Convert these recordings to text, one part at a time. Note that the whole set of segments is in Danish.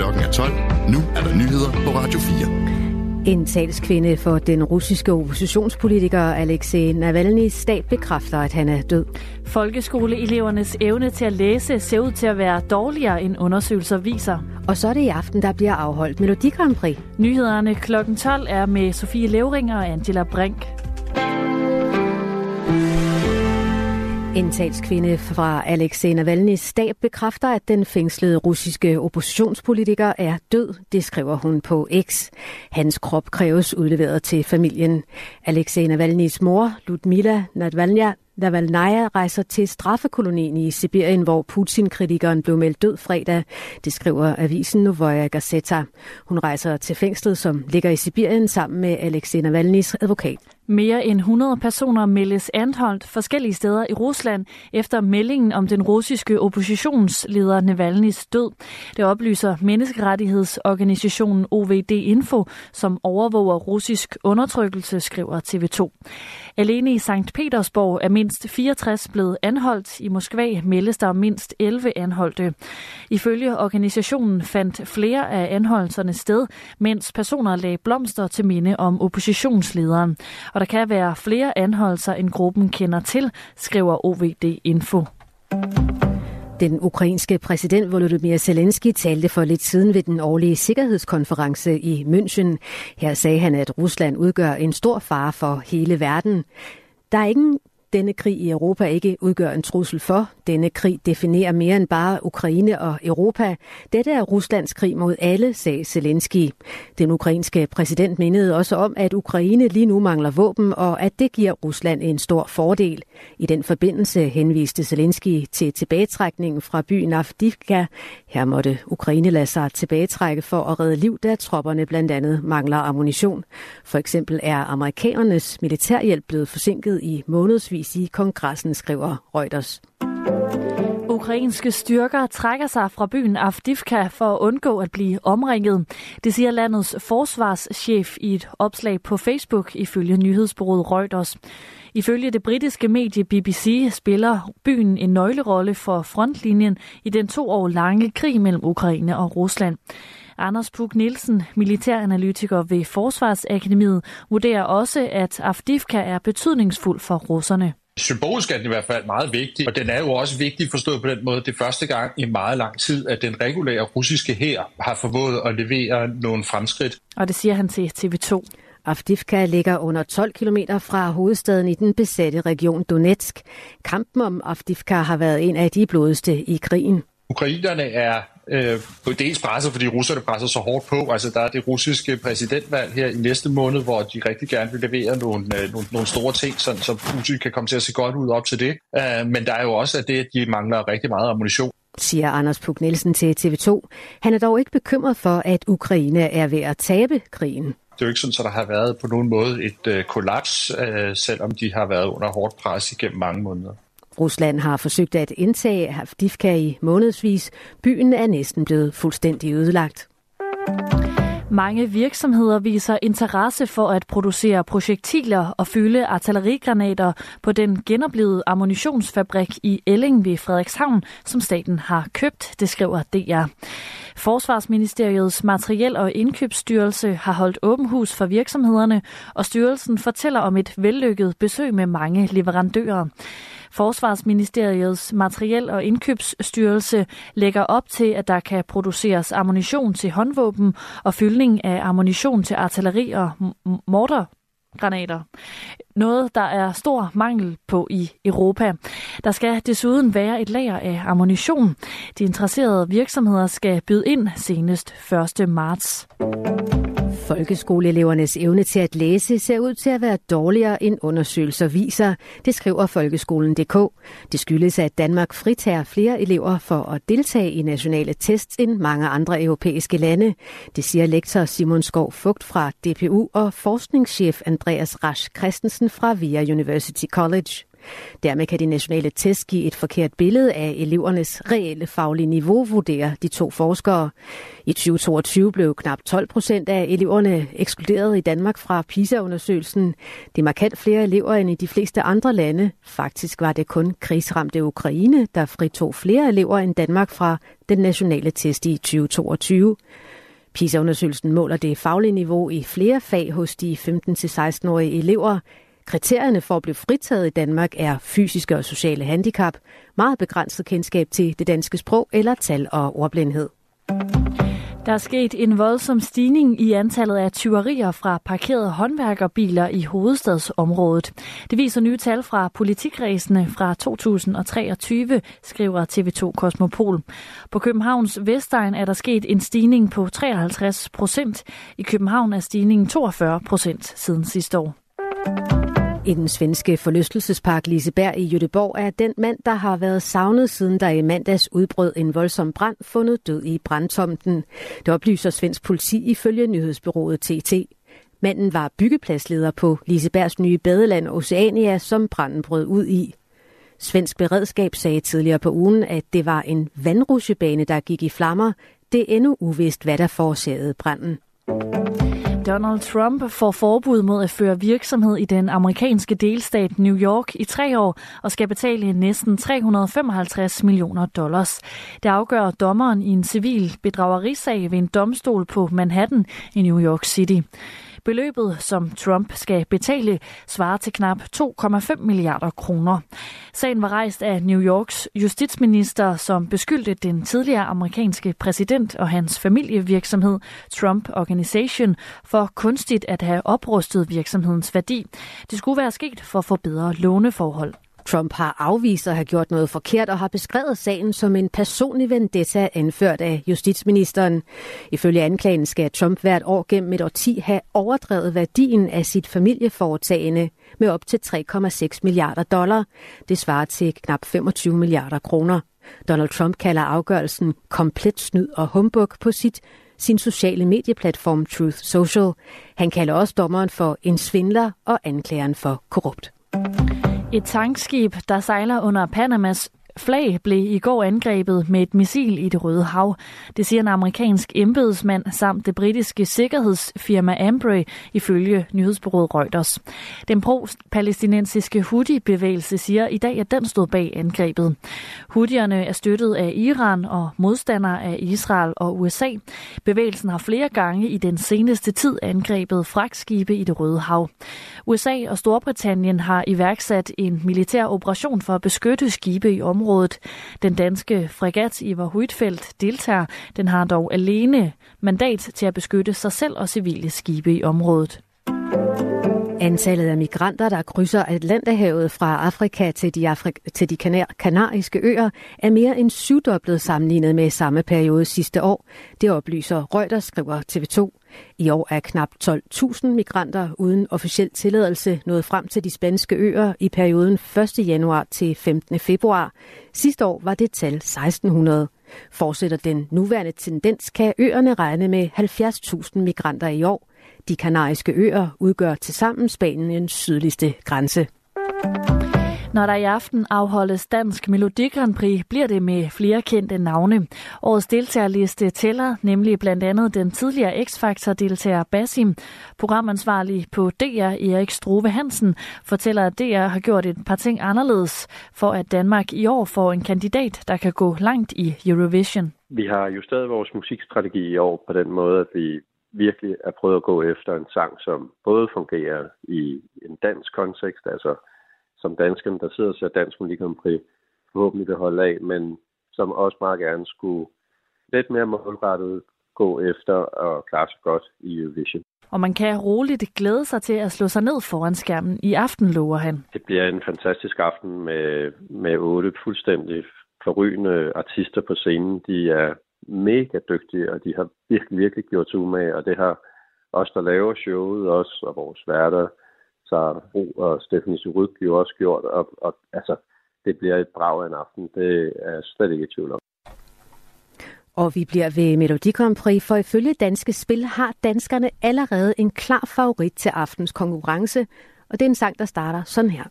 Klokken er 12. Nu er der nyheder på Radio 4. En talskvinde for den russiske oppositionspolitiker Alexei Navalny stat bekræfter, at han er død. Folkeskoleelevernes evne til at læse ser ud til at være dårligere end undersøgelser viser. Og så er det i aften, der bliver afholdt Melodi Grand Prix. Nyhederne kl. 12 er med Sofie Levering og Angela Brink. En talskvinde fra Alexei Navalny's stab bekræfter, at den fængslede russiske oppositionspolitiker er død, det skriver hun på X. Hans krop kræves udleveret til familien. Alexei Navalny's mor, Ludmila Navalnya, Navalnaya rejser til straffekolonien i Sibirien, hvor Putin-kritikeren blev meldt død fredag. Det skriver avisen Novaya Gazeta. Hun rejser til fængslet, som ligger i Sibirien sammen med Alexei Navalny's advokat. Mere end 100 personer meldes anholdt forskellige steder i Rusland efter meldingen om den russiske oppositionsleder Navalny's død. Det oplyser menneskerettighedsorganisationen OVD Info, som overvåger russisk undertrykkelse, skriver TV2. Alene i St. Petersborg er mindst 64 blevet anholdt. I Moskva meldes der mindst 11 anholdte. Ifølge organisationen fandt flere af anholdelserne sted, mens personer lagde blomster til minde om oppositionslederen. Og der kan være flere anholdelser, end gruppen kender til, skriver OVD Info. Den ukrainske præsident Volodymyr Zelensky talte for lidt siden ved den årlige sikkerhedskonference i München. Her sagde han, at Rusland udgør en stor fare for hele verden. Der er ingen denne krig i Europa ikke udgør en trussel for. Denne krig definerer mere end bare Ukraine og Europa. Dette er Ruslands krig mod alle, sagde Zelensky. Den ukrainske præsident mindede også om, at Ukraine lige nu mangler våben, og at det giver Rusland en stor fordel. I den forbindelse henviste Zelensky til tilbagetrækningen fra byen Avdivka. Her måtte Ukraine lade sig tilbagetrække for at redde liv, da tropperne blandt andet mangler ammunition. For eksempel er amerikanernes militærhjælp blevet forsinket i månedsvis i kongressen, skriver Reuters. Ukrainske styrker trækker sig fra byen Avdivka for at undgå at blive omringet. Det siger landets forsvarschef i et opslag på Facebook ifølge nyhedsbureauet Reuters. Ifølge det britiske medie BBC spiller byen en nøglerolle for frontlinjen i den to år lange krig mellem Ukraine og Rusland. Anders Puk Nielsen, militæranalytiker ved Forsvarsakademiet, vurderer også, at Avdivka er betydningsfuld for russerne. Symbolsk er den i hvert fald meget vigtig, og den er jo også vigtig forstået på den måde, det er første gang i meget lang tid, at den regulære russiske hær har formået at levere nogle fremskridt. Og det siger han til TV2. Avdivka ligger under 12 km fra hovedstaden i den besatte region Donetsk. Kampen om Avdivka har været en af de blodigste i krigen. Ukrainerne er øh, på dels presset, fordi russerne presser så hårdt på. Altså der er det russiske præsidentvalg her i næste måned, hvor de rigtig gerne vil levere nogle, øh, nogle, nogle store ting, så, så Putin kan komme til at se godt ud op til det. Øh, men der er jo også at det, at de mangler rigtig meget ammunition siger Anders Puk Nielsen til TV2. Han er dog ikke bekymret for, at Ukraine er ved at tabe krigen. Det er jo ikke sådan, at der har været på nogen måde et øh, kollaps, øh, selvom de har været under hårdt pres igennem mange måneder. Rusland har forsøgt at indtage Havdivka i månedsvis. Byen er næsten blevet fuldstændig ødelagt. Mange virksomheder viser interesse for at producere projektiler og fylde artillerigranater på den genoplevede ammunitionsfabrik i Elling ved Frederikshavn, som staten har købt, det skriver DR. Forsvarsministeriets materiel- og indkøbsstyrelse har holdt åben hus for virksomhederne, og styrelsen fortæller om et vellykket besøg med mange leverandører. Forsvarsministeriets materiel- og indkøbsstyrelse lægger op til, at der kan produceres ammunition til håndvåben og fyldning af ammunition til artilleri og morter granater. Noget, der er stor mangel på i Europa. Der skal desuden være et lager af ammunition. De interesserede virksomheder skal byde ind senest 1. marts. Folkeskoleelevernes evne til at læse ser ud til at være dårligere end undersøgelser viser, det skriver folkeskolen.dk. Det skyldes, at Danmark fritager flere elever for at deltage i nationale tests end mange andre europæiske lande. Det siger lektor Simon Skov Fugt fra DPU og forskningschef Andreas Rasch Christensen fra VIA University College. Dermed kan de nationale test give et forkert billede af elevernes reelle faglige niveau, vurderer de to forskere. I 2022 blev knap 12 procent af eleverne ekskluderet i Danmark fra PISA-undersøgelsen. Det er markant flere elever end i de fleste andre lande. Faktisk var det kun krigsramte Ukraine, der fritog flere elever end Danmark fra den nationale test i 2022. PISA-undersøgelsen måler det faglige niveau i flere fag hos de 15-16-årige elever. Kriterierne for at blive fritaget i Danmark er fysiske og sociale handicap, meget begrænset kendskab til det danske sprog eller tal og ordblindhed. Der er sket en voldsom stigning i antallet af tyverier fra parkerede håndværkerbiler i hovedstadsområdet. Det viser nye tal fra politikredsene fra 2023, skriver TV2 Kosmopol. På Københavns Vestegn er der sket en stigning på 53 procent. I København er stigningen 42 procent siden sidste år. I den svenske forlystelsespark Liseberg i Jødeborg er den mand, der har været savnet siden der i mandags udbrød en voldsom brand, fundet død i brandtomten. Det oplyser svensk politi ifølge nyhedsbyrået TT. Manden var byggepladsleder på Lisebergs nye badeland Oceania, som branden brød ud i. Svensk beredskab sagde tidligere på ugen, at det var en vandrusjebane, der gik i flammer. Det er endnu uvist, hvad der forårsagede branden. Donald Trump får forbud mod at føre virksomhed i den amerikanske delstat New York i tre år og skal betale næsten 355 millioner dollars. Det afgør dommeren i en civil bedragerisag ved en domstol på Manhattan i New York City. Beløbet, som Trump skal betale, svarer til knap 2,5 milliarder kroner. Sagen var rejst af New Yorks justitsminister, som beskyldte den tidligere amerikanske præsident og hans familievirksomhed Trump Organization for kunstigt at have oprustet virksomhedens værdi. Det skulle være sket for at få bedre låneforhold. Trump har afvist at have gjort noget forkert og har beskrevet sagen som en personlig vendetta anført af justitsministeren. Ifølge anklagen skal Trump hvert år gennem et årti have overdrevet værdien af sit familieforetagende med op til 3,6 milliarder dollar. Det svarer til knap 25 milliarder kroner. Donald Trump kalder afgørelsen komplet snyd og humbug på sit sin sociale medieplatform Truth Social. Han kalder også dommeren for en svindler og anklageren for korrupt. Et tankskib, der sejler under Panamas flag blev i går angrebet med et missil i det Røde Hav. Det siger en amerikansk embedsmand samt det britiske sikkerhedsfirma Ambrey ifølge nyhedsbureauet Reuters. Den pro-palæstinensiske Houthi-bevægelse siger i dag, at den stod bag angrebet. Houthierne er støttet af Iran og modstandere af Israel og USA. Bevægelsen har flere gange i den seneste tid angrebet fragtskibe i det Røde Hav. USA og Storbritannien har iværksat en militær operation for at beskytte skibe i området området. Den danske fregat Ivar Huitfeldt deltager. Den har dog alene mandat til at beskytte sig selv og civile skibe i området. Antallet af migranter, der krydser Atlanterhavet fra Afrika til de, Afri- til de kanar- kanariske øer, er mere end syvdoblet sammenlignet med samme periode sidste år. Det oplyser Reuters, skriver TV2. I år er knap 12.000 migranter uden officiel tilladelse nået frem til de spanske øer i perioden 1. januar til 15. februar. Sidste år var det tal 1600. Fortsætter den nuværende tendens, kan øerne regne med 70.000 migranter i år. De kanariske øer udgør tilsammen Spaniens sydligste grænse. Når der i aften afholdes Dansk Melodi Grand Prix, bliver det med flere kendte navne. Årets deltagerliste tæller nemlig blandt andet den tidligere X-Factor-deltager Basim. Programansvarlig på DR, Erik Struve Hansen, fortæller, at DR har gjort et par ting anderledes, for at Danmark i år får en kandidat, der kan gå langt i Eurovision. Vi har justeret vores musikstrategi i år på den måde, at vi virkelig er prøvet at gå efter en sang, som både fungerer i en dansk kontekst, altså som danskerne, der sidder og ser Dansk Melodi Grand Prix, forhåbentlig vil holde af, men som også meget gerne skulle lidt mere målrettet gå efter og klare sig godt i Eurovision. Og man kan roligt glæde sig til at slå sig ned foran skærmen i aften, lover han. Det bliver en fantastisk aften med, med otte fuldstændig forrygende artister på scenen. De er mega dygtige, og de har virkelig, virkelig gjort sig umage, og det har os, der laver showet også, og vores værter, så Bro og Stephanie Surud jo også gjort, og, og altså, det bliver et brag af en aften. Det er slet ikke i tvivl om. Og vi bliver ved Melodi Grand Prix, for ifølge Danske Spil har danskerne allerede en klar favorit til aftens konkurrence, og det er en sang, der starter sådan her.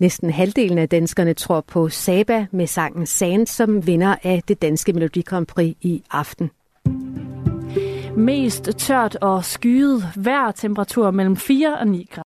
Næsten halvdelen af danskerne tror på Saba med sangen Sand, som vinder af det danske Melodi Grand Prix i aften. Mest tørt og skyet. Hver temperatur mellem 4 og 9 grader.